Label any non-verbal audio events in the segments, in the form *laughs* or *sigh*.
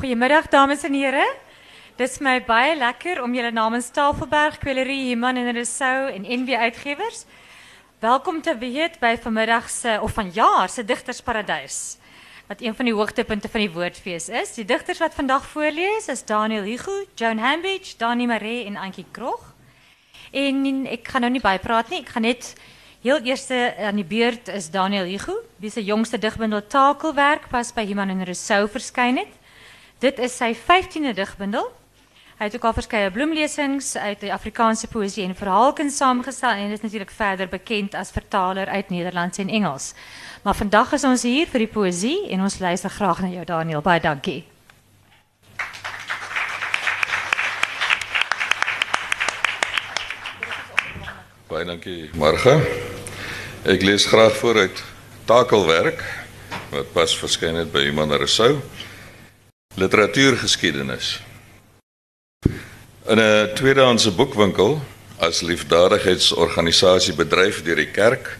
Goedemiddag dames en heren. Dit is mij baie lekker om jullie namens Tafelberg, Kwelerie, Human en Rousseau en NB Uitgevers welkom te weet bij vanmiddag se of vanjaar se Digtersparadijs. Wat een van die hoogtepunten van die woordfees is. Die digters wat vandag voorlees is Daniel Hugo, Joan Hambidge, Dani Maree en Antjie Krog. En ik ga nou niet bijpraten, nie. ek gaan net heel eerste aan die beurt is Daniel Hugo, wie se jongste digbundel Takelwerk pas by Human en Rousseau het. Dit is sy 15de digbundel. Hy het ook al verskeie bloemlesings uit die Afrikaanse poësie en verhaalkuns saamgestel en is natuurlik verder bekend as vertaler uit Nederlands en Engels. Maar vandag is ons hier vir die poësie en ons luister graag na jou Daniel. Baie dankie. Baie dankie, Marga. Ek lees graag vooruit Takelwerk wat pas verskyn het by en Rousseau. Literatuurgeskiedenis. In 'n tweedehandse boekwinkel as liefdadigheidsorganisasie bedryf deur die kerk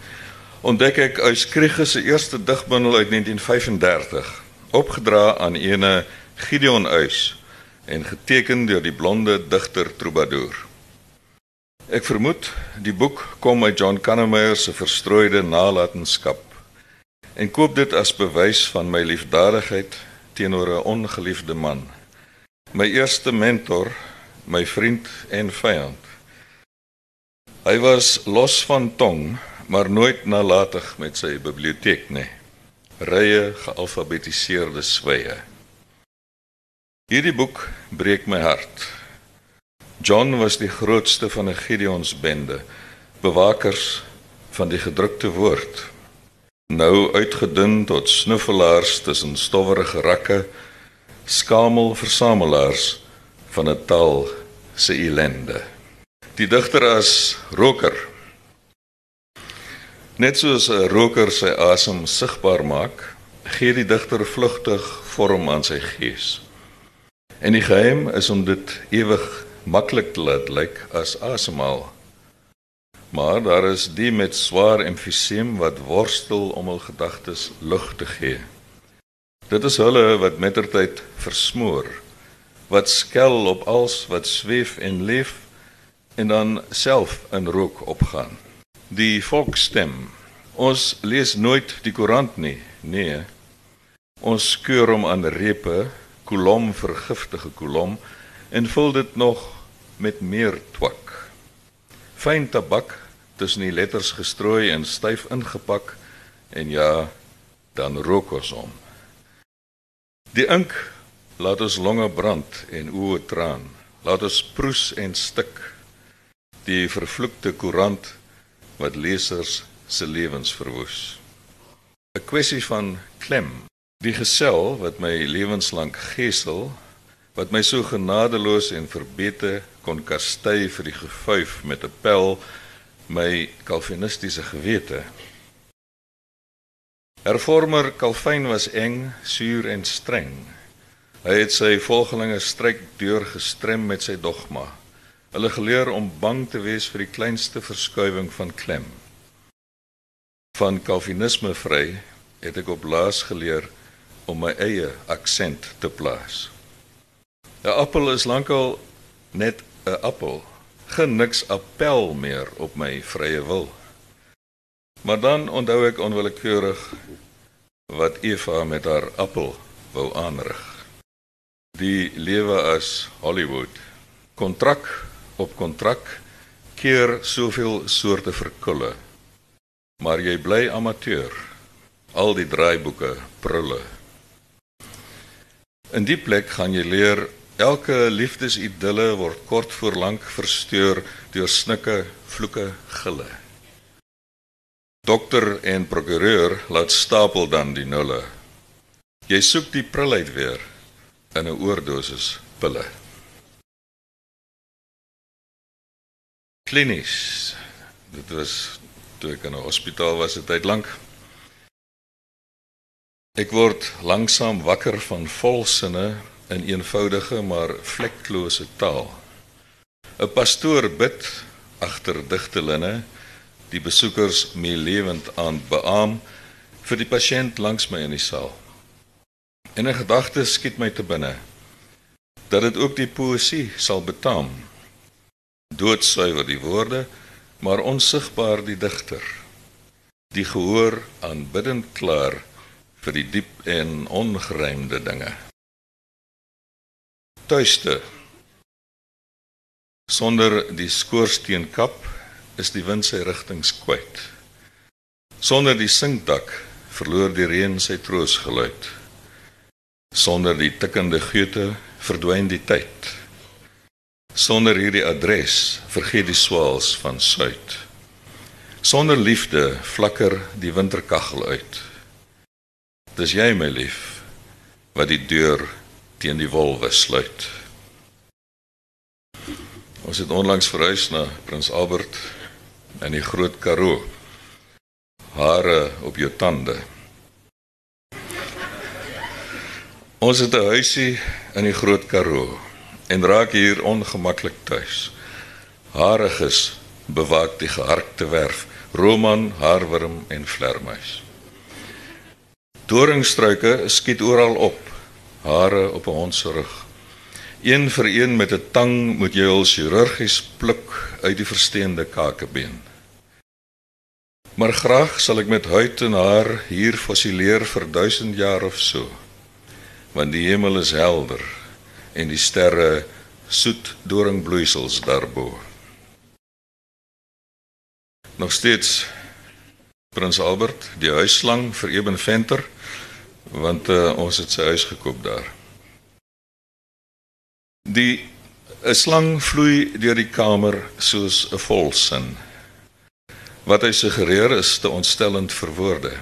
ontdek ek Euskriege se eerste digbundel uit 1935, opgedra aan ene Gideon Uys en geteken deur die blonde digter Troubadour. Ek vermoed die boek kom uit John Kannemeyer se verstrooide nalatenskap en koop dit as bewys van my liefdadigheid teenoor 'n ongeliefde man. My eerste mentor, my vriend en vyand. Hy was los van tong, maar nooit nalatig met sy biblioteek nie. Rye gealfabetiseerde sweye. Hierdie boek breek my hart. John was die grootste van 'n Gideonsbende, bewakers van die gedrukte woord. Nou uitgedun tot snuffelaars tussen stowwerige rakke, skamel versamelaars van 'n taal se ellende. Die digter as roker. Net soos 'n roker sy asem sigbaar maak, gee die digter vlugtig vorm aan sy gees. En die geheim is om dit ewig maklik te laat lyk as asemhaal. Maar daar is die met swaar emfiseem wat worstel om hul gedagtes lug te gee. Dit is hulle wat mettertyd versmoor wat skel op als wat zweef en leef en dan self in rook opgaan. Die volksstem. Ons lees nooit die koerant nie. Nee. Ons skeur hom aan repe, kolom vergiftige kolom en vul dit nog met meer twak. Fyn tabak tussen die letters gestrooi en styf ingepak en ja, dan rook ons hom. Die ink Laat ons longe brand en oë traan. Laat ons proes en stik. Die vervloekte koerant wat lesers se lewens verwoes. 'n Kwessie van klem. Die gesel wat my lewenslank gesel, wat my so genadeloos en verbete kon kastei vir die gevuif met 'n pel, my kalvinistiese gewete. Hervormer Calvin was eng, suur en streng. Hy het sy volgelinge stryk deur gestrem met sy dogma. Hulle geleer om bang te wees vir die kleinste verskuiwing van klem. Van Calvinisme vry het ek op laas geleer om my eie aksent te plaas. 'n Appel is lankal net 'n appel. Geen niks appel meer op my vrye wil. Maar dan onthou ek onwillekeurig wat Eva met haar appel wou aanrig die lewe as Hollywood. Kontrak op kontrak keer soveel soorte verkulle. Maar jy bly amateur. Al die draaiboeke prulle. In die plek gaan jy leer elke liefdesidylle word kort voor lank versteur deur snikke, vloeke, gille. Dokter en prokureur laat stapel dan die nulle. Jy soek die prulheid weer in 'n oordosis pille. Klinies. Dit was toe ek in 'n hospitaal was 'n tyd lank. Ek word langsam wakker van volsinne in eenvoudige maar vlekklose taal. 'n Pastoor bid agter digte linne, die besoekers mee lewend aan beam vir die pasiënt langs my in die saal. En 'n gedagte skiet my te binne. dat dit ook die poësie sal betaam. Doodsuiwer die woorde, maar onsigbaar die digter. Die gehoor aanbiddend klaar vir die diep en ongeruimde dinge. Tuiste. Sonder die skoorsteenkap is die wind sy rigtings kwyt. Sonder die sinkdak verloor die reën sy troosgeluid. Sonder die tikkende geute verdwyn die tyd. Sonder hierdie adres vergeet die swaals van suid. Sonder liefde flikker die winterkaggel uit. Dis jy my lief wat die deur teen die wolwe sluit. Ons het onlangs verhuis na Prins Albert in die Groot Karoo. Hare op jou tande. Ons het 'n huisie in die Groot Karoo en raak hier ongemaklik tuis. Hariges bewaak die geharkte werf, roman, haarworm en vlermuis. Doringstruike skiet oral op, hare op 'n hond se rug. Een vir een met 'n tang moet jy hul chirurgies pluk uit die versteende kakebeen. Maar graag sal ek met huid en haar hier fossileer vir 1000 jaar of so want die hemel is helder en die sterre soet doringbloeisels daarbo. Nog steeds Prins Albert, die huisslang vir Eben Venter, want uh, ons het sy huis gekoop daar. Die 'n slang vloei deur die kamer soos 'n volsin. Wat hy suggereer is te ontstellend vir woorde.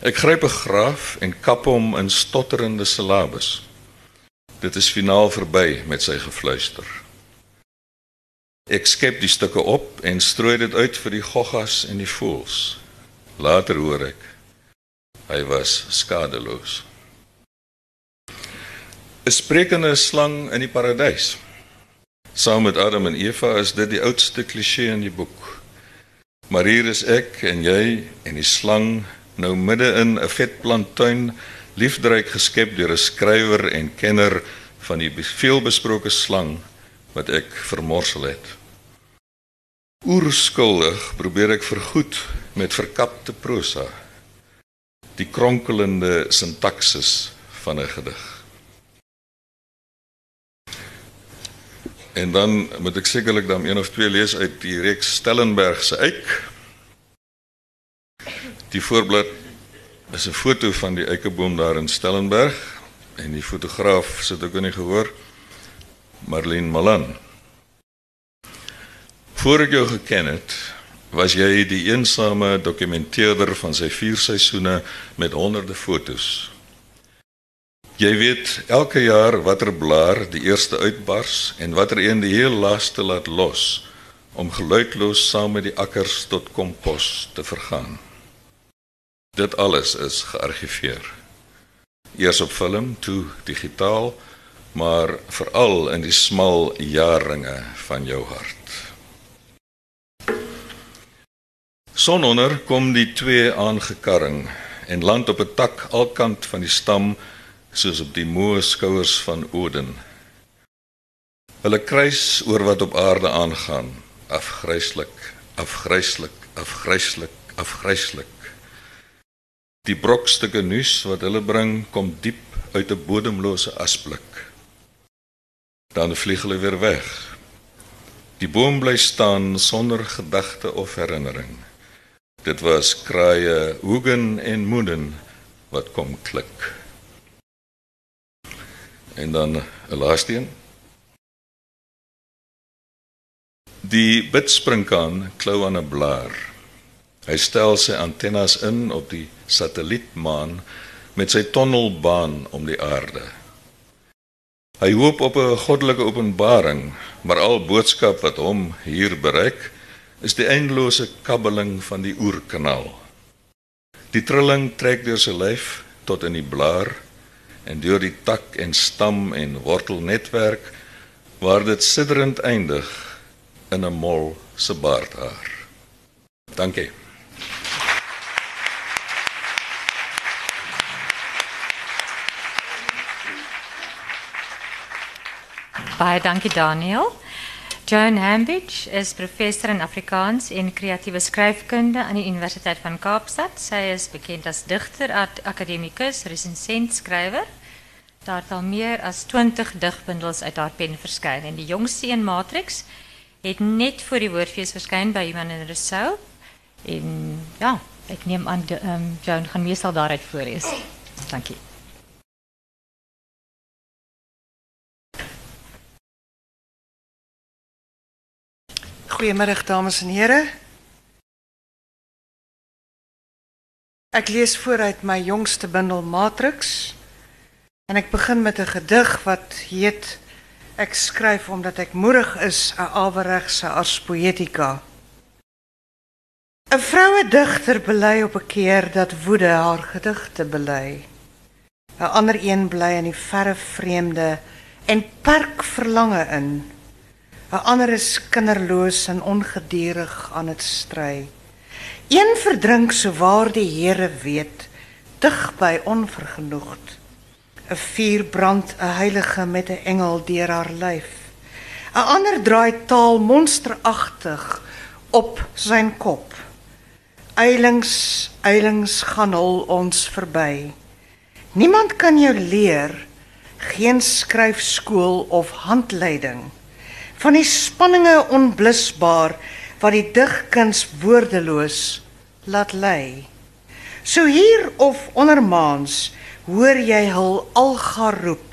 Ek gryp 'n graaf en kap hom in stotterende silabes. Dit is finaal verby met sy gefluister. Ek skep die stukke op en strooi dit uit vir die goggas en die voëls. Later hoor ek hy was skadeloos. 'n Sprekende slang in die paradys. Saam met Adam en Eva is dit die oudste klisee in die boek. Maar hier is ek en jy en die slang nou midde in 'n vetplanttuin liefdryk geskep deur 'n skrywer en kenner van die veelbesproke slang wat ek vermorsel het. Oerskuldig probeer ek vergoed met verkapte prosa die kronkelende sintaksis van 'n gedig. En dan moet ek sekerlik dan een of twee lees uit die reeks Stellenberg se Eik Die voorblad is 'n foto van die eikeboom daar in Stellenberg en die fotograaf sit ook in die gehoor Marlene Malan. Voor ek jou geken het, was jy die eensame dokumenteerder van sy vier seisoene met honderde fotos. Jy weet elke jaar watter blaar die eerste uitbars en watter een die heel laaste laat los om geluidloos saam met die akkers tot kompos te vergaan. Dit alles is geargiveer. Eers op film, toe digitaal, maar veral in die smal jaarringe van jou hart. Sononder kom die twee aangekarring en land op 'n tak alkant van die stam soos op die moe skouers van Oden. Hulle kruis oor wat op aarde aangaan, afgryslik, afgryslik, afgryslik, afgryslik. Die brokstukke nuus wat hulle bring kom diep uit 'n bodemlose asblik. Dan vlieg hulle weer weg. Die boom bly staan sonder gedagte of herinnering. Dit was kraaie Hoegen en Moeden wat kom klik. En dan 'n laaste een. Die bidsprinkaan klou aan 'n blaar. Hy stel sy antennes in op die satellietmaan met sy tonnelbaan om die aarde. Hy hoop op 'n goddelike openbaring, maar al boodskap wat hom hier bereik, is die eindelose kabbeling van die oerkanaal. Die trilling trek deur sy lyf tot in die blaar en deur die tak en stam en wortelnetwerk waar dit sidderend eindig in 'n mol se baardhaar. Dankie. Baie dankie Daniel. Joan Hambidge is professor in Afrikaans en kreatiewe skryfkunde aan die Universiteit van Kaapstad. Sy is bekend as digter, akademikus, resensent, skrywer. Daar het al meer as 20 digbundels uit haar pen verskyn en die jongste een Matrix het net voor die woordfees verskyn by Iman en Rousseau. En ja, ek neem aan um, Joan gaan meestal daaruit voorlees. Dankie. Goeiemiddag dames en here. Ek lees vooruit my jongste bundel Matrix en ek begin met 'n gedig wat heet Ek skryf omdat ek moedig is, 'n aweregse ars poetika. 'n Vroue digter op 'n keer dat woede haar gedigte bely. 'n Ander een bly in die verre vreemde en perk verlange in. 'n ander is kinderloos en ongeduldig aan dit stry. Een verdrink so waar die Here weet, dig by onvergenoegd. 'n Vuur brand 'n heilige met 'n engel deur haar lyf. 'n Ander draai taal monsteragtig op sy kop. Eilings, eilings gaan hul ons verby. Niemand kan jou leer geen skryfskool of handleiding van die spanninge onblusbaar wat die digkuns woordeloos laat lê. So hier of ondermaans hoor jy hul alga roep.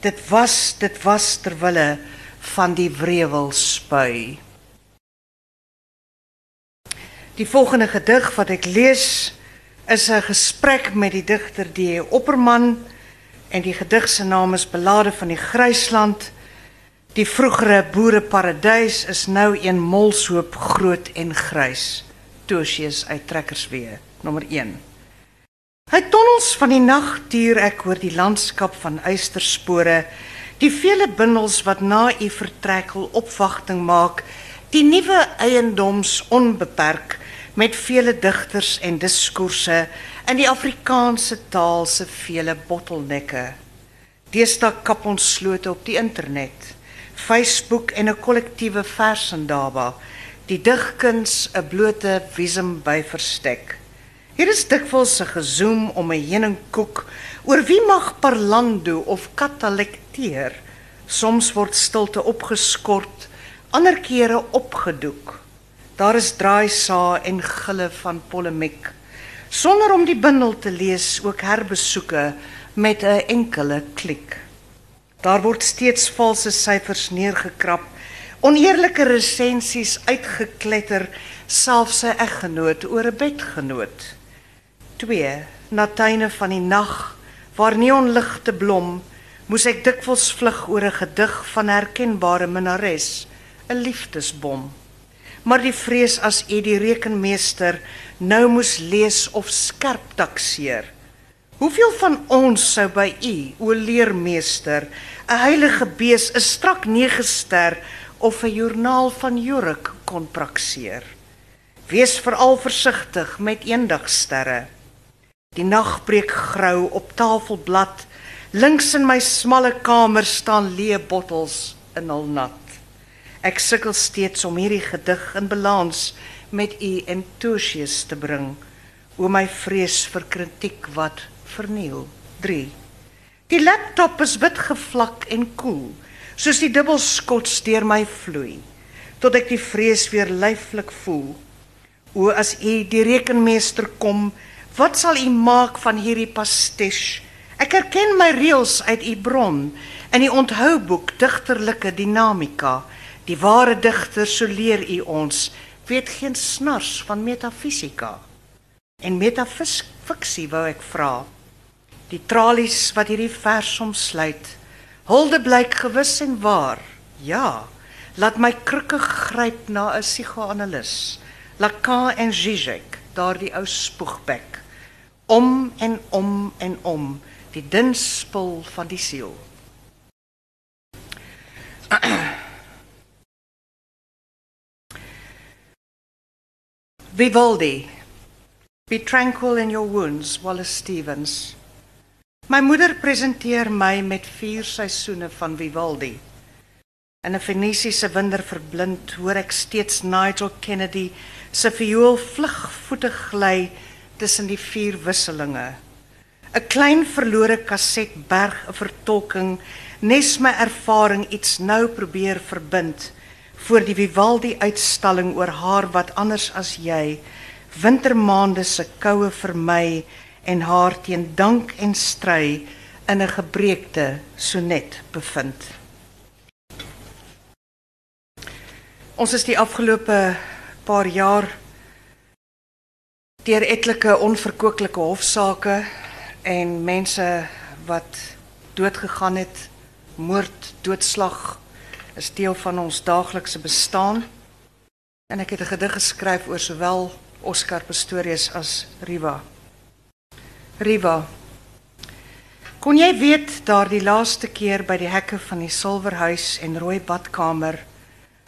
Dit was dit was ter wille van die wrevel spui. Die volgende gedig wat ek lees is 'n gesprek met die digter D. Opperman en die gedig se naam is Belade van die Grysland. Die vroegere boereparadys is nou een molshoop groot en grys. Tosius uit Trekkerswee, nommer 1. Hy tonnels van die nag tuur ek oor die landskap van eysterspore, die vele bindels wat na u vertrek hul opwagting maak, die nuwe eiendoms onbeperk met vele digters en diskoerse in die Afrikaanse taal se vele bottelnekke. Deesdae kap ons slote op die internet. Facebook en 'n kollektiewe versendaba, die digkuns 'n blote visum by verstek. Hier is dikwels 'n gezoom om 'n heuningkoek oor wie mag parlando of katalekteer. Soms word stilte opgeskort, ander kere opgedoek. Daar is draaisae en gille van polemiek. Sonder om die bundel te lees, ook herbesoeke met 'n enkele klik. Daar word steeds valse syfers neergekrap, oneerlike resensies uitgekletter, selfs sy eggenoot oor 'n bedgenoot. 2. Natyne van die nag waar neonligte blom, moes ek dikwels vlug oor 'n gedig van herkenbare minares, 'n liefdesbom. Maar die vrees as u die rekenmeester nou moes lees of skerp takseer Hoeveel van ons sou by u, o leermeester, 'n heilige bees, 'n strak nege ster of 'n joernaal van Jorik kon prakseer? Wees veral versigtig met eendagsterre. Die nag breek grou op tafelblad. Links in my smalle kamer staan leë bottels in hul nat. Ek sukkel steeds om hierdie gedig in balans met u en Tosius te bring. O my vrees vir kritiek wat verniel. 3. Die laptop is wit gevlak en koel, soos die dubbelskot deur my vloei, tot ek die vrees weer lyflik voel. O as u die rekenmeester kom, wat sal u maak van hierdie pastiche? Ek erken my reëls uit u bron in die onthouboek digterlike dinamika. Die ware digter so leer u ons weet geen snars van metafisika. En metafiksie wou ek vra die tralies wat hierdie vers omsluit. Hulde blyk gewis en waar. Ja, laat my krikke gryp na 'n psigoanalis. Lacan en Zizek, daardie ou spoegbek. Om en om en om, die dun spul van die siel. Vivaldi. Be tranquil in your wounds, Wallace Stevens. My moeder presenteer my met vier seisoene van Vivaldi. In 'n Venesiese winder verblind, hoor ek steeds Nigel Kennedy se viool vlugvoetig gly tussen die vier wisselinge. 'n Klein verlore kaset berg 'n vertolking, nes my ervaring iets nou probeer verbind voor die Vivaldi uitstalling oor haar wat anders as jy wintermaande se koue vermy en haar teen dank en stry in 'n gebreekte sonnet bevind. Ons is die afgelope paar jaar deur etlike onverkoeklike hofsaake en mense wat doodgegaan het, moord, doodslag is deel van ons daaglikse bestaan. En ek het 'n gedig geskryf oor sowel Oscar Pistorius as Riva. Riva. Kon jy weet daardie laaste keer by die hekke van die Silverhuis en Rooi Badkamer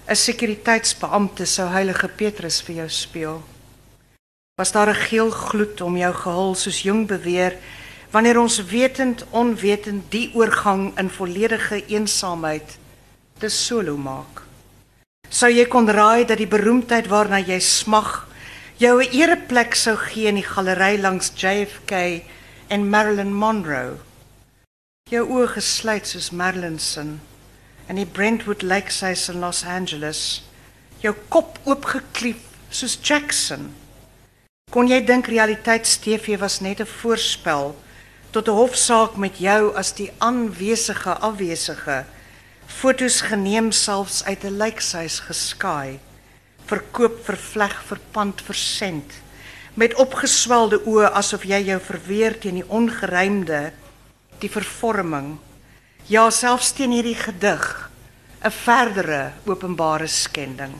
'n sekuriteitsbeampte sou Heilige Petrus vir jou speel? Was daar 'n geel gloed om jou gehul soos jong beweer wanneer ons wetend onwetend die oorgang in volledige eensaamheid te solo maak? Sou jy kon raai dat die beroemdheid waarna jy smag jou 'n ereplek sou gee in die galery langs JFK en Marilyn Monroe. Jou oë gesluit soos Marilyn se in die Brentwood Lakeside in Los Angeles. Jou kop oopgeklief soos Jackson. Kon jy dink realiteits-TV was net 'n voorspel tot 'n hofsaak met jou as die aanwesige afwesige? Fotos geneem selfs uit 'n lijkhuis geskaai verkoop vervleg verpand versend. Met opgeswelde oë asof jy jou verweer teen die ongeruimde die vervorming. Ja selfs teen hierdie gedig 'n verdere openbare skending.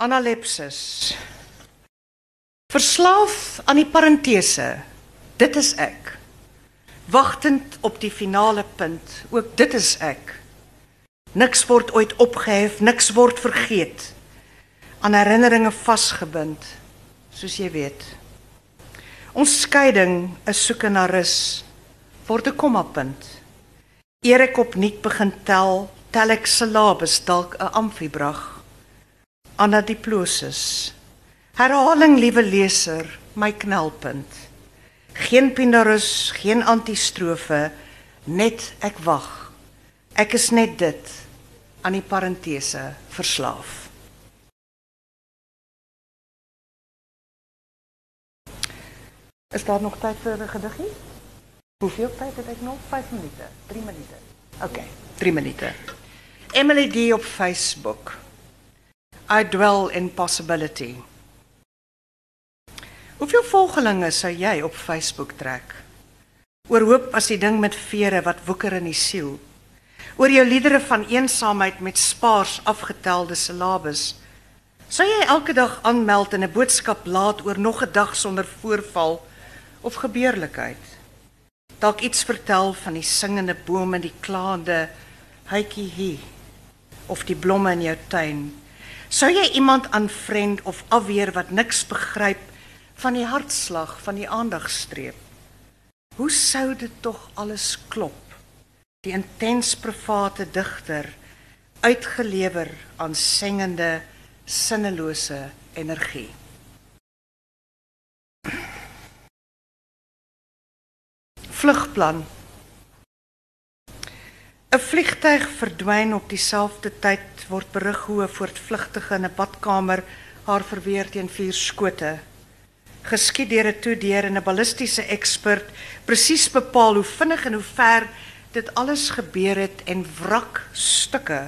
Analepsis. Verslaaf aan die parentese. Dit is ek. Wagtend op die finale punt. Ook dit is ek. Niks word ooit opgehef niks word vergeet aan herinneringe vasgebind, soos jy weet. Ons skeiding is soeke na rus word 'n kommapunt. Eer ek opnuut begin tel, tel ek syllabes dalk 'n amfibrag. Anadiplosis. Herhaling, liewe leser, my knelpunt. Geen pindarus, geen antistrofe, net ek wag. Ek is net dit aan die parentese verslaaf. Is daar nog tyd vir 'n gediggie? Hoeveel tyd het ek nog? 5 minute, 3 minute. OK, 3 minute. Emily D op Facebook. I dwell in possibility. Hoeveel volgelinge sou jy op Facebook trek? Oor hoop as die ding met vere wat woeker in die siel. Oor jou liedere van eensaamheid met spaars afgetelde syllabes. Sou jy elke dag aanmeld en 'n boodskap laat oor nog 'n dag sonder voorval? Of gebeurlikheid. Dalk iets vertel van die singende bome en die klaande hytjie hier of die blomme in jou tuin. Sou jy iemand aanvriend of afweer wat niks begryp van die hartslag van die aandagstreep? Hoe sou dit tog alles klop? Die intens private digter uitgelewer aan singende sinnelose energie. Vlugplan. 'n Vliegtyg verdwyn op dieselfde tyd word berig hoe 'n voortvlugtige in 'n badkamer haar verweer teen vier skote. Geskied deur 'n toedeur en 'n ballistiese ekspert presies bepaal hoe vinnig en hoe ver dit alles gebeur het en wrakstukke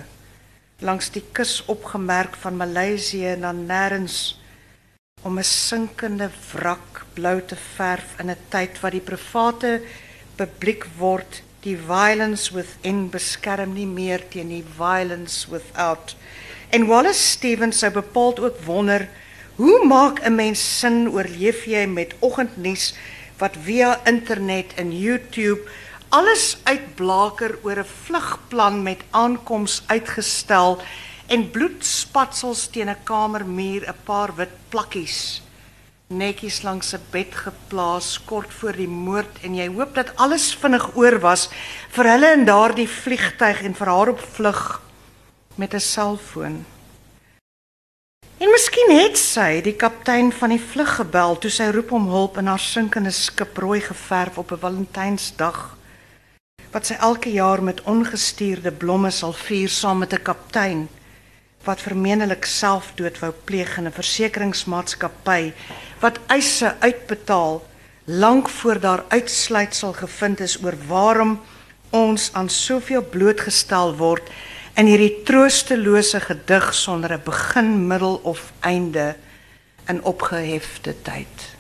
langs die kus opgemerk van Maleisië na nêrens om 'n sinkende wrak blou te verf in 'n tyd wat die private publiek word die violence within beskerm nie meer teen die violence without. En Wallace Stevens sou bepaald ook wonder, hoe maak 'n mens sin oorleef jy met oggendnuus wat via internet en YouTube alles uitblaker oor 'n vlugplan met aankoms uitgestel en bloedspatsels teen 'n kamermuur 'n paar wit plakkies netjies langs 'n bed geplaas kort voor die moord en jy hoop dat alles vinnig oor was vir hulle in daardie vliegtyg en vir haar op vlug met 'n selfoon. En miskien het sy die kaptein van die vlug gebel toe sy roep om hulp in haar sinkende skip rooi geverf op 'n Valentynsdag wat sy elke jaar met ongestuurde blomme sal vier saam met 'n kaptein wat vermeenelik selfdood wou pleeg in 'n versekeringsmaatskappy wat eise uitbetaal lank voor daar uitsluitsel gevind is oor waarom ons aan soveel blootgestel word in hierdie troostelose gedig sonder 'n begin, middel of einde in opgehefte tyd.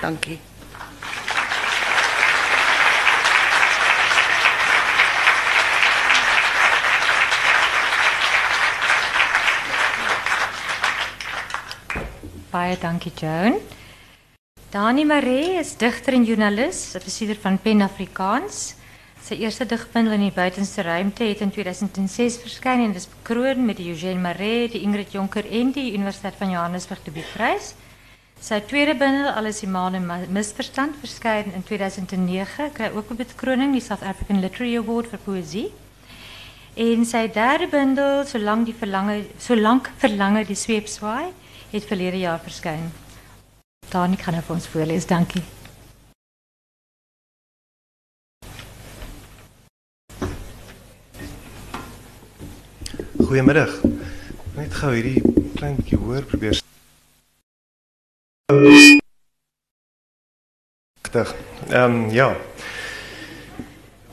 Dankie. Baie dankie Joan. Dani Maree is digter en joernalis, adviseur van Pen Afrikaans. Sy eerste digbundel in die buitenste ruimte het in 2006 verskyn en is bekroon met die Maree, die Ingrid Jonker en die Universiteit van Johannesburg debuutprys. Sy tweede bundel Alles die maan en misverstand verskyn in 2009, kry ook 'n bekroning, die South African Literary Award vir poësie. En sy derde bundel, Solank die verlange, Solank verlange die sweep swaai, het verlede jaar verskyn. Dani kan nou vir ons voorlees, dankie. Goeiemiddag. Net gou hierdie bietjie hoor probeer. Ehm um, ja.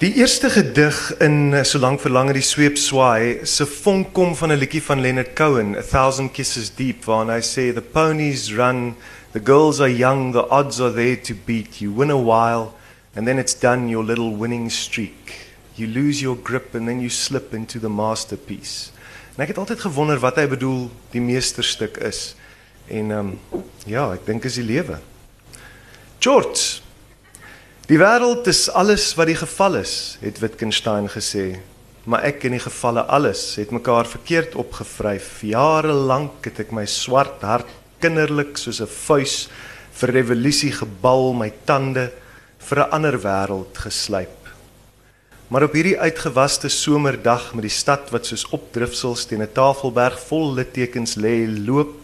Die eerste gedig in Solank verlange die sweep swaai se vonk kom van 'n liedjie van Leonard Cohen, A Thousand Kisses Deep, waarin hy sê the ponies run, the girls are young, the odds are there to beat. You win a while and then it's done your little winning streak. You lose your grip and then you slip into the masterpiece. En ek het altyd gewonder wat hy bedoel die meesterstuk is. En ehm um, ja, ek dink is die lewe. George Die wêreld is alles wat die geval is, het Wittgenstein gesê. Maar ek en die gevalle alles het mekaar verkeerd opgevryf. Jare lank het ek my swart hart kinderlik soos 'n vuis vir revolusie gebal, my tande vir 'n ander wêreld geslyp. Maar op hierdie uitgewaste somerdag met die stad wat soos opdrifsels teen 'n tafelberg vol littekens lê, loop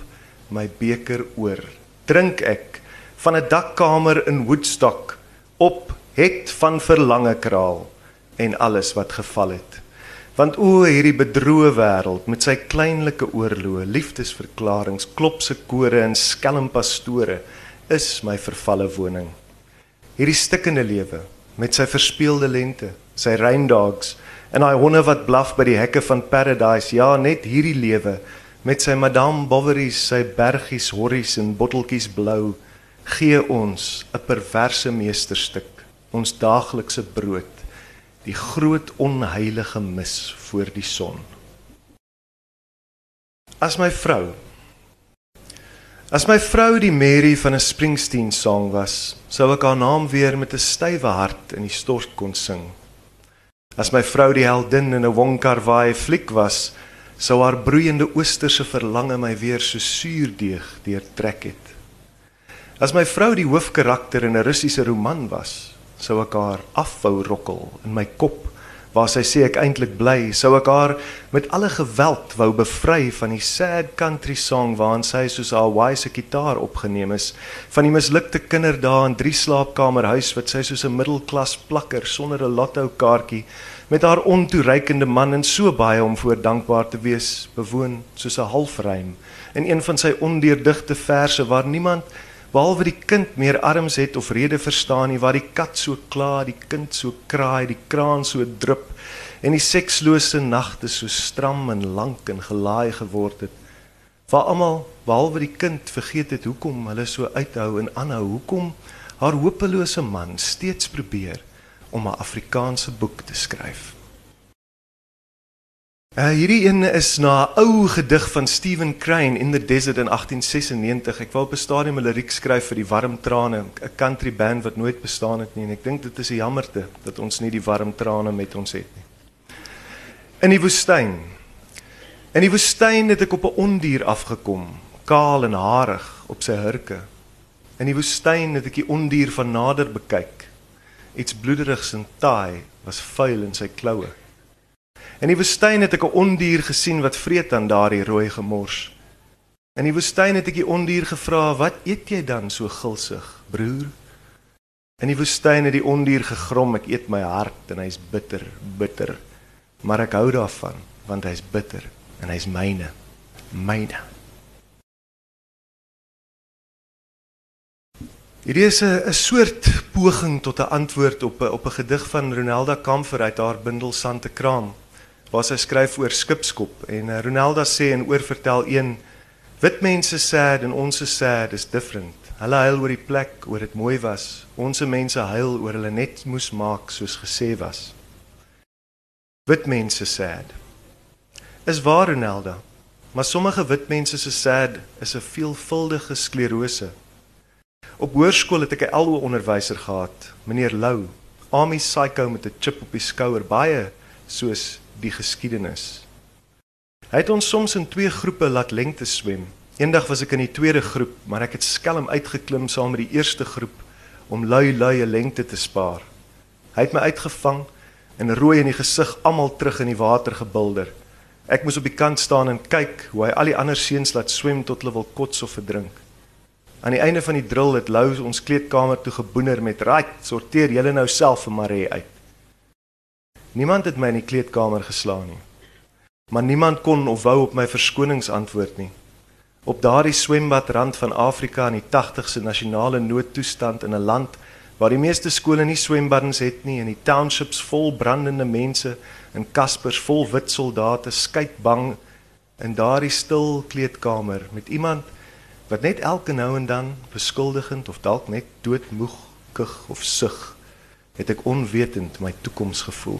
my beker oor. Drink ek van 'n dakkamer in Woodstock op het van verlange kraal en alles wat geval het. Want o hierdie bedroe wêreld met sy kleinlike oorloë, liefdesverklaringe, klopse kore en skelmpastore is my vervalle woning. Hierdie stikkende lewe met sy verspeelde lente, sy reindogs en hy honde wat blaf by die hekke van paradise, ja, net hierdie lewe met sy Madame Bovary, sy bergies, horries en botteltjies blou gee ons 'n perverse meesterstuk, ons daaglikse brood, die groot onheilige mis voor die son. As my vrou As my vrou die Mary van 'n Springsteen song was, sou ek haar naam weer met 'n stywe hart in die stort kon sing. As my vrou die heldin in 'n Wong Kar-wai fliek was, sou haar broeiende oosterse verlange my weer so suurdeeg deurtrek het. As my vrou die hoofkarakter in 'n Russiese roman was, sou ek haar afvou rokkel in my kop waar sy sê ek eintlik bly, sou ek haar met alle geweld wou bevry van die sad country song waarin sy soos 'n Hawaii se gitaar opgeneem is, van die mislukte kinderdae in drie slaapkamer huis wat sy soos 'n middelklas plakker sonder 'n lotto kaartjie met haar ontoereikende man en so baie om voor dankbaar te wees bewoon soos 'n halfrym in een van sy ondeurdigte verse waar niemand behalwe die kind meer arms het of rede verstaan nie waar die kat so kla, die kind so kraai, die kraan so drup en die sekslose nagte so stram en lank en gelaai geword het. Waar almal behalwe die kind vergeet het hoekom hulle so uithou en aanhou, hoekom haar hopelose man steeds probeer om 'n Afrikaanse boek te skryf. Uh, hierdie een is na 'n ou gedig van Stephen Crane in the Desert in 1896. Ek wou op 'n stadium 'n liriek skryf vir die Warm Trane, 'n country band wat nooit bestaan het nie en ek dink dit is 'n jammerte dat ons nie die Warm Trane met ons het nie. In die woestyn. In die woestyn het ek op 'n ondier afgekom, kaal en harig op sy hurke. In die woestyn het ek die ondier van nader bekyk. Iets bloederigs en taai was vuil in sy kloue. In die woestyn het ek 'n ondier gesien wat vreet aan daardie rooi gemors. In die woestyn het ek die ondier gevra, "Wat eet jy dan so gulsig, broer?" In die woestyn het die ondier gegrom, "Ek eet my hart en hy's bitter, bitter." Maar ek hou daarvan, want hy's bitter en hy's myne. Myne. Hierdie is 'n soort poging tot 'n antwoord op 'n op 'n gedig van Ronelda Kamfer uit haar bundel Sante Kraam waar sy skryf oor skipskop en uh, Ronelda sê en oorvertel een wit mense sad en ons is sad is different. Hulle huil oor die plek oor dit mooi was. Ons mense huil oor hulle net moes maak soos gesê was. Wit mense sad. Is waar Ronelda, maar sommige wit mense se sad is 'n veelvuldige sklerose. Op hoërskool het ek 'n LO onderwyser gehad, meneer Lou, army psycho met 'n chip op die skouer, baie soos die geskiedenis. Hy het ons soms in twee groepe laat lengte swem. Eendag was ek in die tweede groep, maar ek het skelm uitgeklim saam met die eerste groep om lui lui 'n lengte te spaar. Hy het my uitgevang en rooi in die gesig almal terug in die water gebulder. Ek moes op die kant staan en kyk hoe hy al die ander seuns laat swem tot hulle wil kots of verdrink. Aan die einde van die drill het Lou ons kleedkamer toe geboener met: "Right, sorteer julle nou self vir Marie uit." Niemand het my in die kleedkamer geslaan nie. Maar niemand kon of wou op my verskonings antwoord nie. Op daardie swembadrand van Afrika in die 80ste nasionale noodtoestand in 'n land waar die meeste skole nie swembaddens het nie en die townships vol brandende mense en kaspers vol wit soldate skyk bang in daardie stil kleedkamer met iemand wat net elke nou en dan beskuldigend of dalk net doodmoeg kug of sug het ek onwetend my toekoms gevoel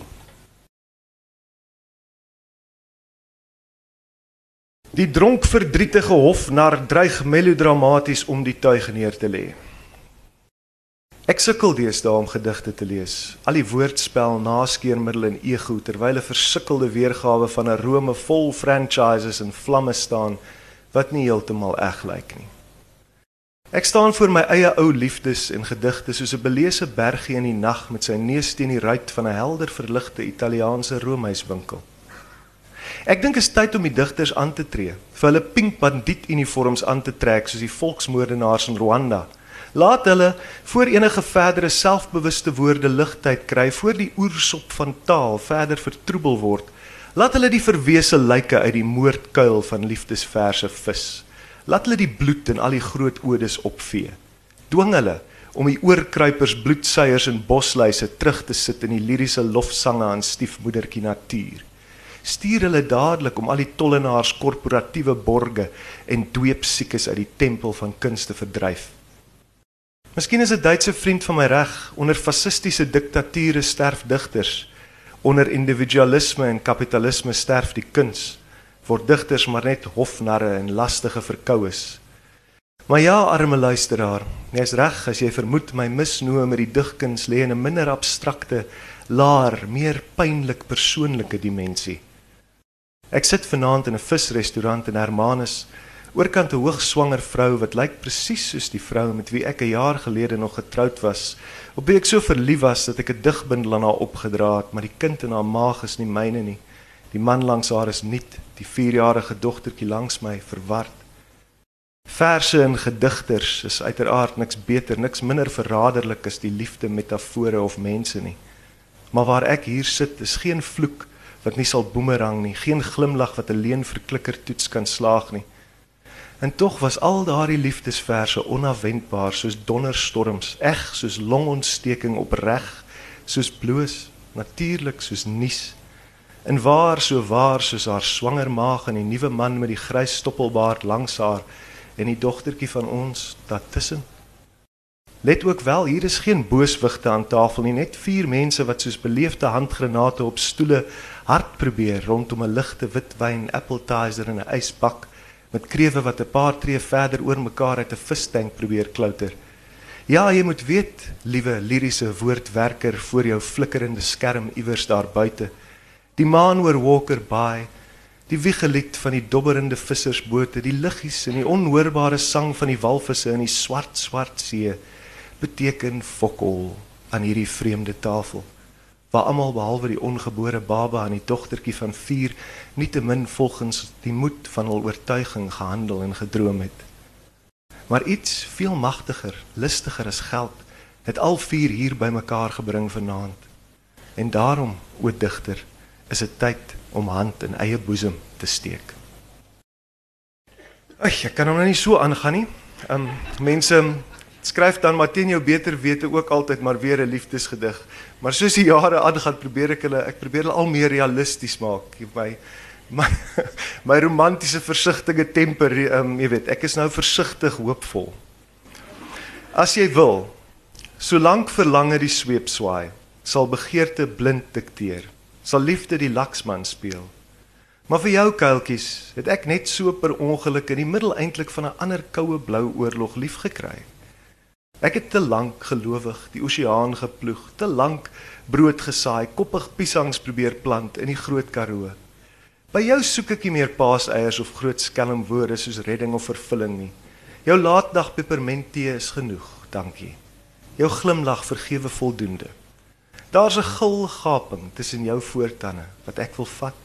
Die dronk verdrietige hofnar dreig melodramaties om die tuig neer te lê. Ek sukkel deesdae om gedigte te lees. Al die woordspel, naskeermiddel en ego terwyl 'n versukkelde weergawe van 'n Rome vol franchises en vlamme staan wat nie heeltemal eg lyk nie. Ek staan voor my eie ou liefdes en gedigte soos 'n beleese bergie in die nag met sy neus teen die ruit van 'n helder verligte Italiaanse roomhuiswinkel. Ek dink dit is tyd om die digters aan te tree, vir hulle pink bandiet uniforms aan te trek soos die volksmoordenaars in Rwanda. Laat hulle voor enige verdere selfbewuste woorde ligtheid kry voor die oersop van taal verder vertroebel word Laat hulle die verwese lyke uit die moordkuil van liefdesverse vis. Laat hulle die bloed in al die groot odes opvee. Dwing hulle om die oorkruipers, bloedseiers en bosluise terug te sit in die liriese lofsange aan stiefmoedertjie natuur. Stuur hulle dadelik om al die tollenaars korporatiewe borge en dweepsiekes uit die tempel van kunste verdryf. Miskien is 'n Duitse vriend van my reg. Onder fasistiese diktature sterf digters. Onder individualisme en kapitalisme sterf die kuns. Word digters maar net hofnarre en lastige verkoues maar ja arme luisteraar jy's reg as jy vermoed my misnoë met die digkuns lê in 'n minder abstrakte laer meer pynlik persoonlike dimensie ek sit vanaand in 'n visrestaurant in Hermanus oorkant 'n hoogswanger vrou wat lyk presies soos die vrou met wie ek 'n jaar gelede nog getroud was. Op wie ek so verlief was dat ek 'n digbundel aan haar opgedra het, maar die kind in haar maag is nie myne nie. Die man langs haar is nuut, die 4-jarige dogtertjie langs my verward. Verse en gedigters is uiteraard niks beter, niks minder verraderlik as die liefde metafore of mense nie. Maar waar ek hier sit, is geen vloek wat nie sal boemerang nie, geen glimlag wat alleen vir klikkertoets kan slaag nie. En tog was al daardie liefdesverse onafwendbaar soos donderstorms, eg soos longontsteking opreg, soos bloos, natuurlik soos nuus. En waar so waar soos haar swanger maag en die nuwe man met die grys stoppelbaard langs haar en die dogtertjie van ons daartussen. Let ook wel, hier is geen booswigte aan tafel nie, net vier mense wat soos beleefde handgranate op stoele hard probeer rondom 'n ligte witwyn appetizer en 'n ysbak met krewe wat 'n paar tree verder oor mekaar uit 'n vistank probeer klouter. Ja, jy moet weet, liewe liriese woordwerker voor jou flikkerende skerm iewers daar buite. Die maan oor Walker Bay, Die wiegelied van die dobberende vissersbote, die liggies en die onhoorbare sang van die walvisse in die swart swart see beteken fokol aan hierdie vreemde tafel waar almal behalwe die ongebore baba en die dogtertjie van 4 nietemin volgens die moed van hul oortuiging gehandel en gedroom het. Maar iets veel magtiger, listiger as geld het al vier hier bymekaar gebring vanaand. En daarom, o digter, is dit tyd om hand in eie boesem te steek. Ag, ek kan hom nou nie so aangaan nie. Ehm um, mense skryf dan maar teen jou beter wete ook altyd maar weer 'n liefdesgedig. Maar soos die jare aangaan, probeer ek hulle ek probeer hulle al meer realisties maak. My my *laughs* my romantiese versigtige temper, um, jy weet, ek is nou versigtig hoopvol. As jy wil, solank verlange die sweep swaai, sal begeerte blind dikteer. Sal liefde die laksman speel. Maar vir jou kuiltjies, het ek net so per ongeluk in die middel eintlik van 'n ander koue blou oorlog lief gekry. Ek het te lank gelowig die oseaan geploeg, te lank brood gesaai, koppig piesangs probeer plant in die groot Karoo. By jou soek ek nie meer paaseiers of groot skelmwoorde soos redding of vervulling nie. Jou laatdag pepermenttee is genoeg, dankie. Jou glimlag vergewe voldoende. Daar's 'n gul gaping tussen jou voortande wat ek wil vat.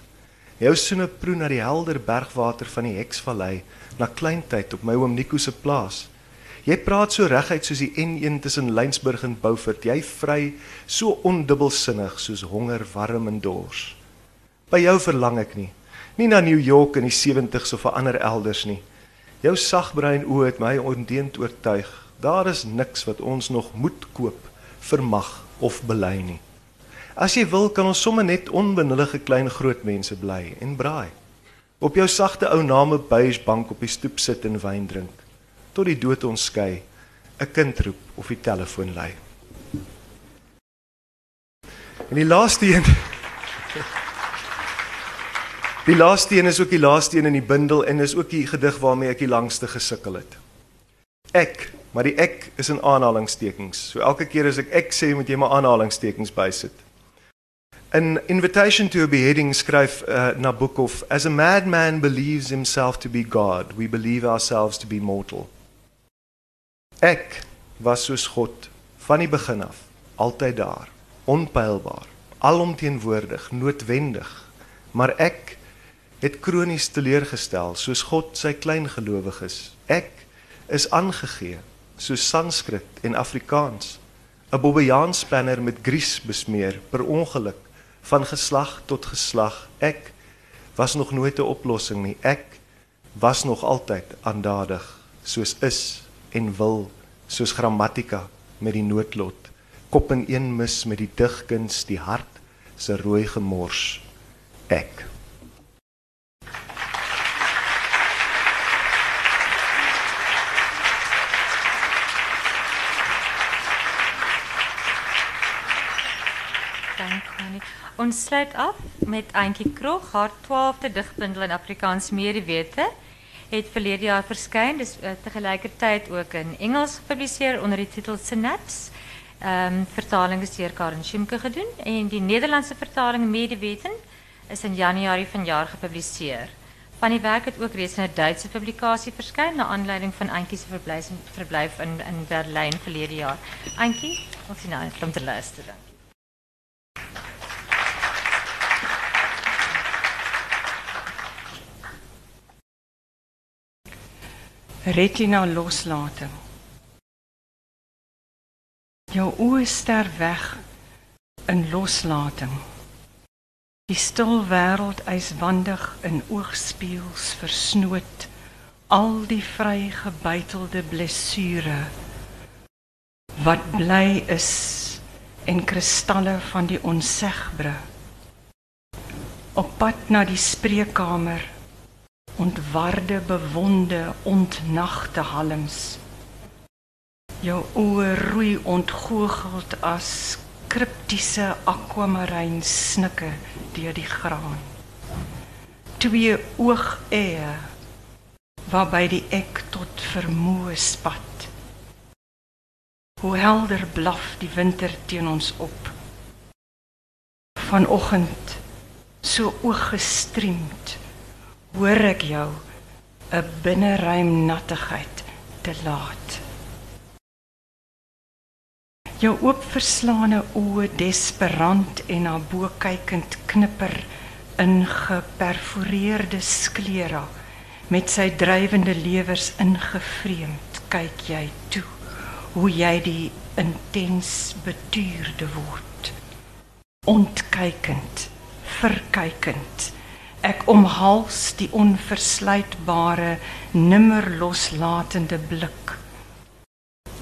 Jou soene proe na die helder bergwater van die Heksvallei, na kleintyd op my oom Nico se plaas. Jy praat so reguit soos die N1 tussen Lensburg en Beaufort. Jy vry so ondubbelsinnig soos honger, warm en dors. By jou verlang ek nie, nie na New York in die 70s of 'n ander elders nie. Jou sagbrein oë het my ondeend oortuig. Daar is niks wat ons nog moet koop, vermag of bely nie. As jy wil, kan ons sommer net onbenullige klein groot mense bly en braai. Op jou sagte ou name beige bank op die stoep sit en wyn drink tot die dood ons skei, 'n kind roep of die telefoon lui. En die laaste een *laughs* Die laaste een is ook die laaste een in die bundel en is ook die gedig waarmee ek die langste gesukkel het. Ek, maar die ek is in aanhalingstekens. So elke keer as ek ek sê, moet jy maar aanhalingstekens bysit. In Invitation to a Beheading skryf uh, Nabokov, as a madman believes himself to be God, we believe ourselves to be mortal. Ek was soos God van die begin af, altyd daar, onpylbaar, alomteenwoordig, noodwendig. Maar ek het kronies teleurgestel soos God sy kleingelowiges. Ek is aangegee soos Sanskrit en Afrikaans, 'n bobbejaanspanner met gries besmeer per ongeluk van geslag tot geslag. Ek was nog nooit 'n oplossing nie. Ek was nog altyd aandadig soos is en wil soos grammatika met die noodlot. Kop in een mis met die digkuns die hart se rooi gemors. Ek. Ons sluit af met Antjie Krog, haar 12de digbundel in Afrikaans Medewete het verlede jaar verskyn. Dis uh, tegelijkertijd ook in Engels gepubliseerd onder die titel Synapse. Um, vertaling is deur Karen Schimke gedoen en die Nederlandse vertaling Medeweten is in januarie vanjaar gepubliseer. Van die werk het ook reeds in Duitse publikasie verskyn na aanleiding van Antjie se verblyf, in in Berlyn verlede jaar. Antjie, ons sien nou om te luister. Retina loslating. Jou oë ster weg in loslating. Die stil wêreld yswandig in oogspieëls versnoot al die vry gebuitelde blessure wat bly is en kristalle van die onsegbare op pad na die spreekkamer ontwarde bewonde ontnagte halms. Jou oë roei ontgoogeld as kriptiese akwamaryn snikke deur die graan. Twee oogeë waarby die ek tot vermoë spat. Hoe helder blaf die winter teen ons op. Vanoggend so ooggestremd hoor ek jou 'n binneruim nattigheid te laat. Jou oopverslaane oë desperant en na bo kykend knipper in geperforeerde sklera met sy drywende lewers ingevreemd kyk jy toe hoe jy die intens betuurde word ontkykend verkykend ek omhals die onversluitbare nimmer loslatende blik.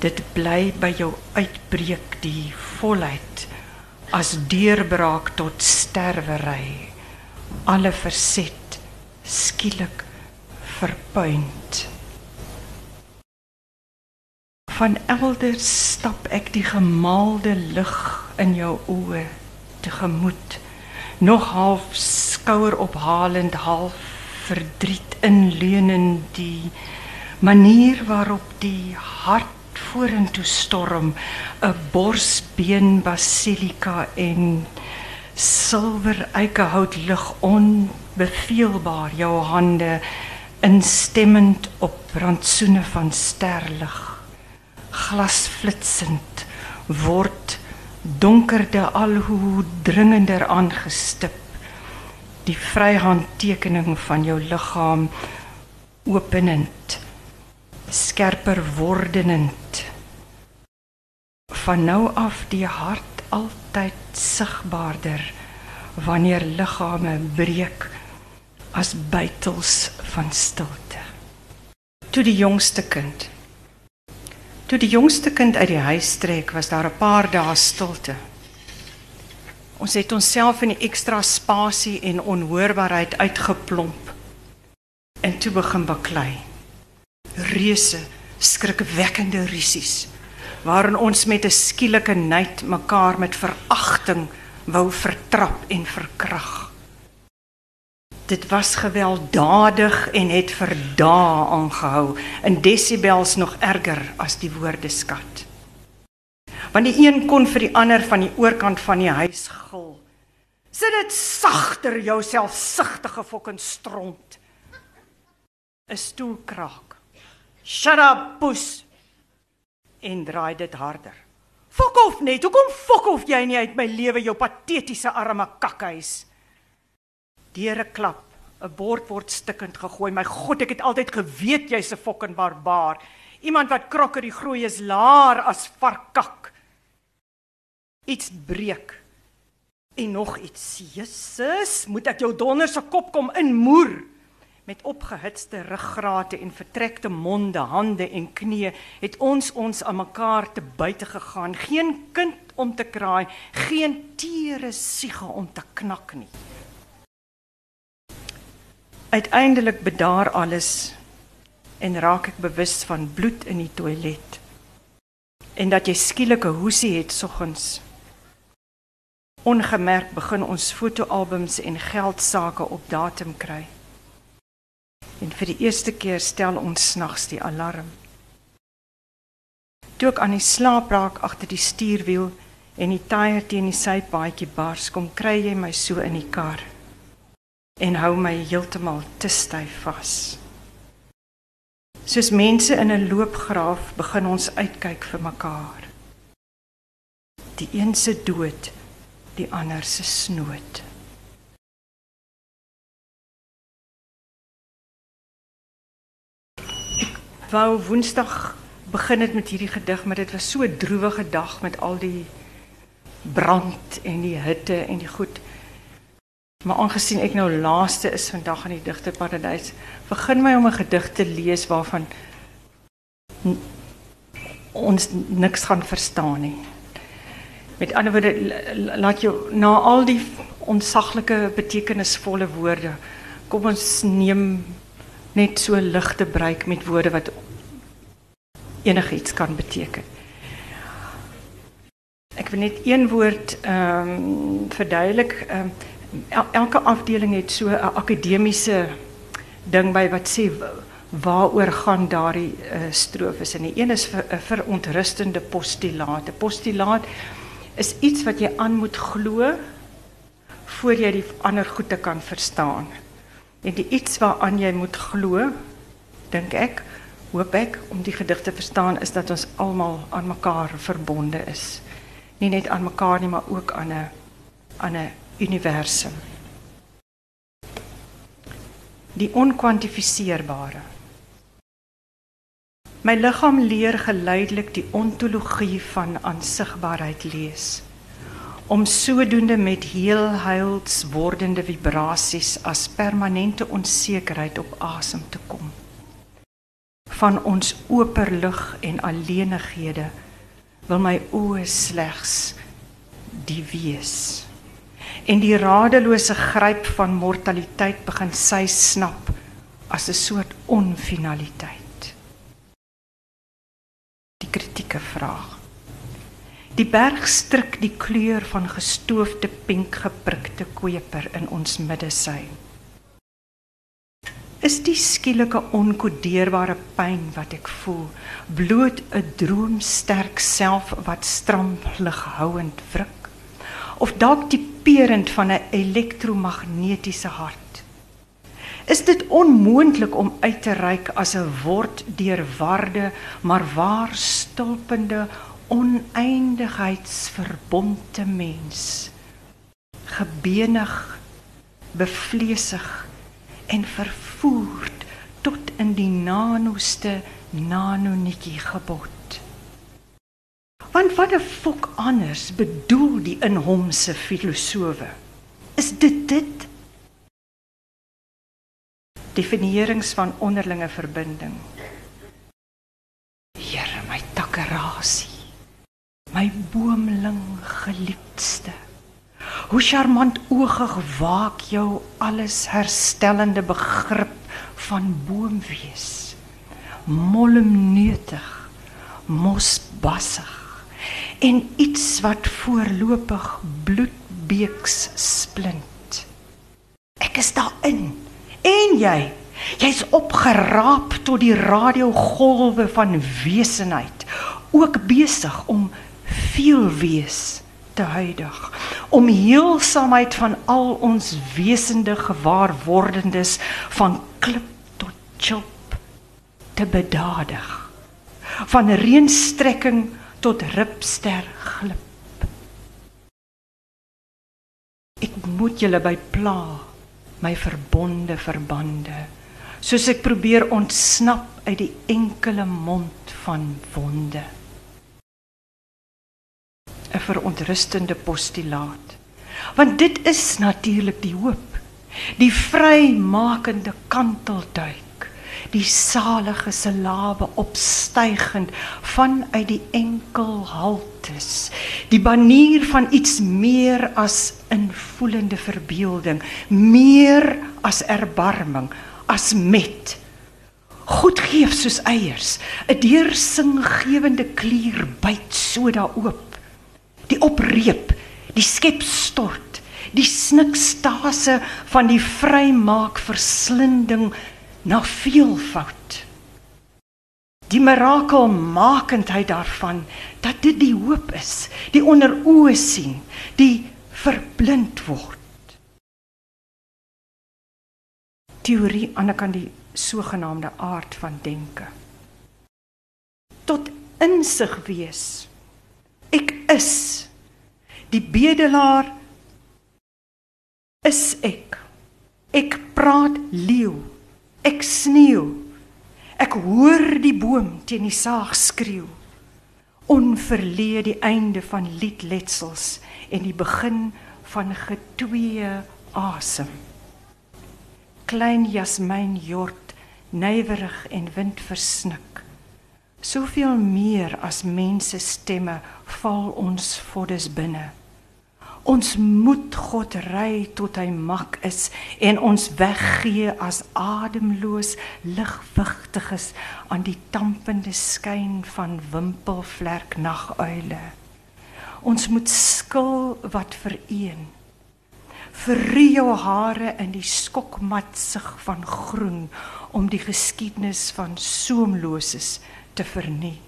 Dit bly by jou uitbreek die volheid as deurbraak tot sterwery. Alle verset skielik verpuind. Van elders stap ek die gemaalde lig in jou oë tegemoet. Nog half skouer ophalend half verdriet inleunend die manier waarop die hart vorentoe storm 'n borsbeen basilika en silwer eikehout lig onbefeelbaar jou hande instemmend op rantsoene van sterlig. Glasflitsend word donkerde al hoe dringender aangestip die vryhandtekening van jou liggaam openend skerper wordend van nou af die hart altyd sigbaarder wanneer liggame breek as buitels van stilte toe die jongste kind Toe die jongste kind uit die huis trek, was daar 'n paar dae stilte. Ons het onsself in die ekstra spasie en onhoorbaarheid uitgeplomp en toe begin baklei. Reuse, skrikwekkende risies waarin ons met 'n skielike nait mekaar met veragting wou vertrap en verkrag. Dit was gewelddadig en het vir dae aangehou in desibels nog erger as die woordeskat. Want die een kon vir die ander van die oorkant van die huis gil. Sit dit sagter jouself sigtige fucking stront. 'n Stoel kraak. Shut up, poes. En draai dit harder. Fok of net, hoekom fok of jy nie uit my lewe jou patetiese arme kakhuis? Deure klap, 'n bord word stikkend gegooi. My God, ek het altyd geweet jy's 'n fucking barbaar. Iemand wat krokker die groei is laar as varkak. Iets breek. En nog iets. Jesus, moet ek jou donder se kop kom inmoer? Met opgehitste ruggrate en vertrekte monde, hande en knieë het ons ons aan mekaar te buite gegaan. Geen kind om te kraai, geen tere siege om te knak nie. Uiteindelik bedaar alles en raak ek bewus van bloed in die toilet. En dat jy skielik 'n hoesie het soggens. Ongemerk begin ons fotoalbums en geldsaake op datum kry. En vir die eerste keer stel ons snags die alarm. Toe ek aan die slaap raak agter die stuurwiel en die tyre teen die sypaadjie bars, kom kry jy my so in die kar en hou my heeltemal te styf vas. Soos mense in 'n loopgraaf begin ons uitkyk vir mekaar. Die een se dood, die ander se snoot. Ek wou Woensdag begin het met hierdie gedig, maar dit was so 'n droewige dag met al die brand en die hitte en die goed. Maar aangesien ek nou laaste is vandag in die digterparadys, begin my om 'n gedig te lees waarvan ons niks gaan verstaan nie. Met ander woorde laat jou na al die onsaglike betekenisvolle woorde kom ons neem net so ligte breek met woorde wat enigiets kan beteken. Ek wil net een woord ehm um, verduidelik ehm um, elke afdeling het so 'n akademiese ding by wat sê waaroor gaan daardie uh, strofes en die een is 'n verontrustende postulaat. 'n Postulaat is iets wat jy aan moet glo voor jy die ander goede kan verstaan. En die iets waaraan jy moet glo, dink ek, hoop ek om die gedig te verstaan is dat ons almal aan mekaar verbonde is. Nie net aan mekaar nie, maar ook aan 'n aan 'n universum. Die onkwantifiseerbare. My liggaam leer geleidelik die ontologie van aansigbaarheid lees. Om sodoende met heel heils wordende vibrasies as permanente onsekerheid op asem te kom. Van ons operlig en alleenighede wil my oë slegs die wees. En die radelose gryp van mortaliteit begin sy snap as 'n soort onfinaliteit kritieke vraag Die berg stryk die kleur van gestoofde pink geprikte koper in ons middesyn. Is die skielike onkodeerbare pyn wat ek voel bloot 'n droomsterk self wat stram lighouend wrik of dalk die perend van 'n elektromagnetiese hart? Is dit onmoontlik om uit te reik as 'n word deur waarde maar waar stulpende oneindigheidsverbonde mens? Gebenig bevleesig en vervoerd tot in die nanoste nanonetjie gebod. Want wat 'n fok anders bedoel die in hom se filosowe? Is dit dit definierings van onderlinge verbinding Here my takkerasie my boomling geliefdste. Hoe charmant oogig waak jou alles herstellende begrip van boom wees. Molmneutig, mosbassig en iets wat voorlopig bloedbeeks splint. Ek is daarin. En jy, jy's opgeraap tot die radiogolwe van wesenheid, ook besig om veel wees te huidig. Om heelsaamheid van al ons wesende gewaarwordendes van klip tot chop te bedadig. Van reënstrekking tot ripster glip. Ek moet julle by pla my verbonde verbande soos ek probeer ontsnap uit die enkele mond van wonde 'n verontrustende postulaat. Want dit is natuurlik die hoop, die vrymakende kantelduik, die salige silabe opstygend vanuit die enkel haltes, die banier van iets meer as invoelende verbeelding, meer as erbarming, as met. Goed geef soos eiers, 'n deursinggewende klier byt so daaroop die opreep, die skep stort, die snikstase van die vrymaak verslinding na veelvoud. Die mirakelmakendheid daarvan dat dit die hoop is, die onder oë sien, die verblind word. Teorie aan kan die sogenaamde aard van denke. Tot insig wees ek is die bedelaar is ek ek praat leeu ek sneeu ek hoor die boom teen die saag skreeu onverlee die einde van liedletsels en die begin van getwee asem. Klein jasmyn jort nywerig en wind versnik. Soveel meer as mense stemme val ons voddes binne. Ons moet God ry tot hy mak is en ons weggee as ademloos ligwigtiges aan die tampende skyn van wimpelvlek naguile. Ons moet skil wat vereen. Vir jou hare in die skokmatsig van groen om die geskiedenis van soemloses te vernie.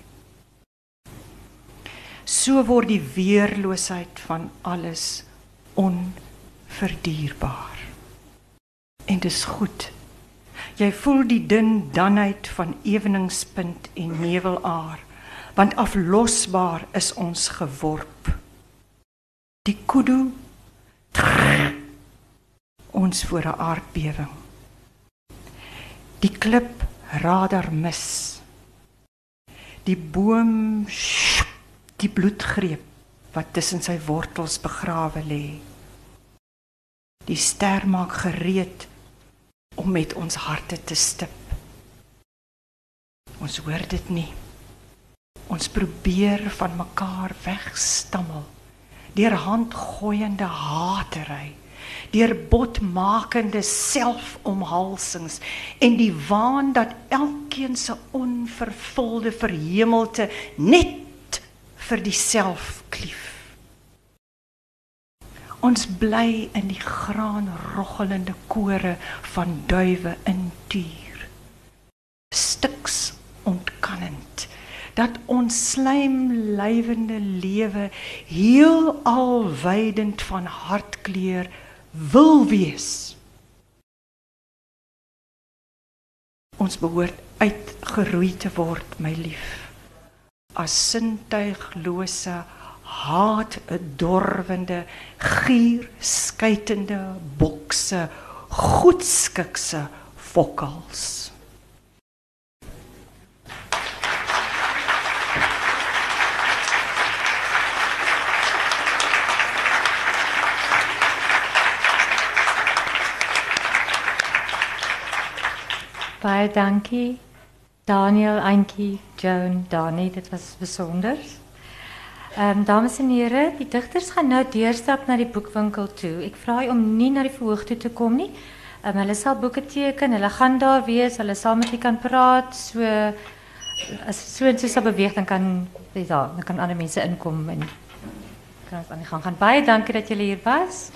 So word die weerloosheid van alles onverdierbaar. En dis goed. Jy voel die dun danheid van eweningspunt en nevelaar, want aflosbaar is ons geworp. Die kudu ons voor 'n aardbewing. Die klip radar mis. Die boom die bloedgreep wat tussen sy wortels begrawe lê. Die ster maak gereed om met ons harte te stip. Ons hoor dit nie. Ons probeer van mekaar wegstammel deur handgooiende hatery, deur botmakende selfomhalsings en die waan dat elkeen se onvervulde verhemelte net vir diself klief. Ons bly in die graanroggelende kore van duwe in tuur. Stuks ontkannend dat ons slijmlywende lewe heel alwydend van hartkleur wil wees. Ons behoort uitgeroei te word, my lief, as sintuiglose haat 'n dorwende, gier skytende bokse, goedskikse fokkels. Baie dankie. Daniel, Antjie, Joan, Dani, dit was besonder. Ehm dames en here, die digters gaan nou deurstap na die boekwinkel toe. Ek vra jy om nie na die verhoog te kom nie. Um, hulle sal boeke teken, hulle gaan daar wees, hulle saam met u kan praat, so as so en so sal dan kan daar, dan kan ander mense inkom en kan ons aan die gang gaan. Baie dankie dat julle hier was.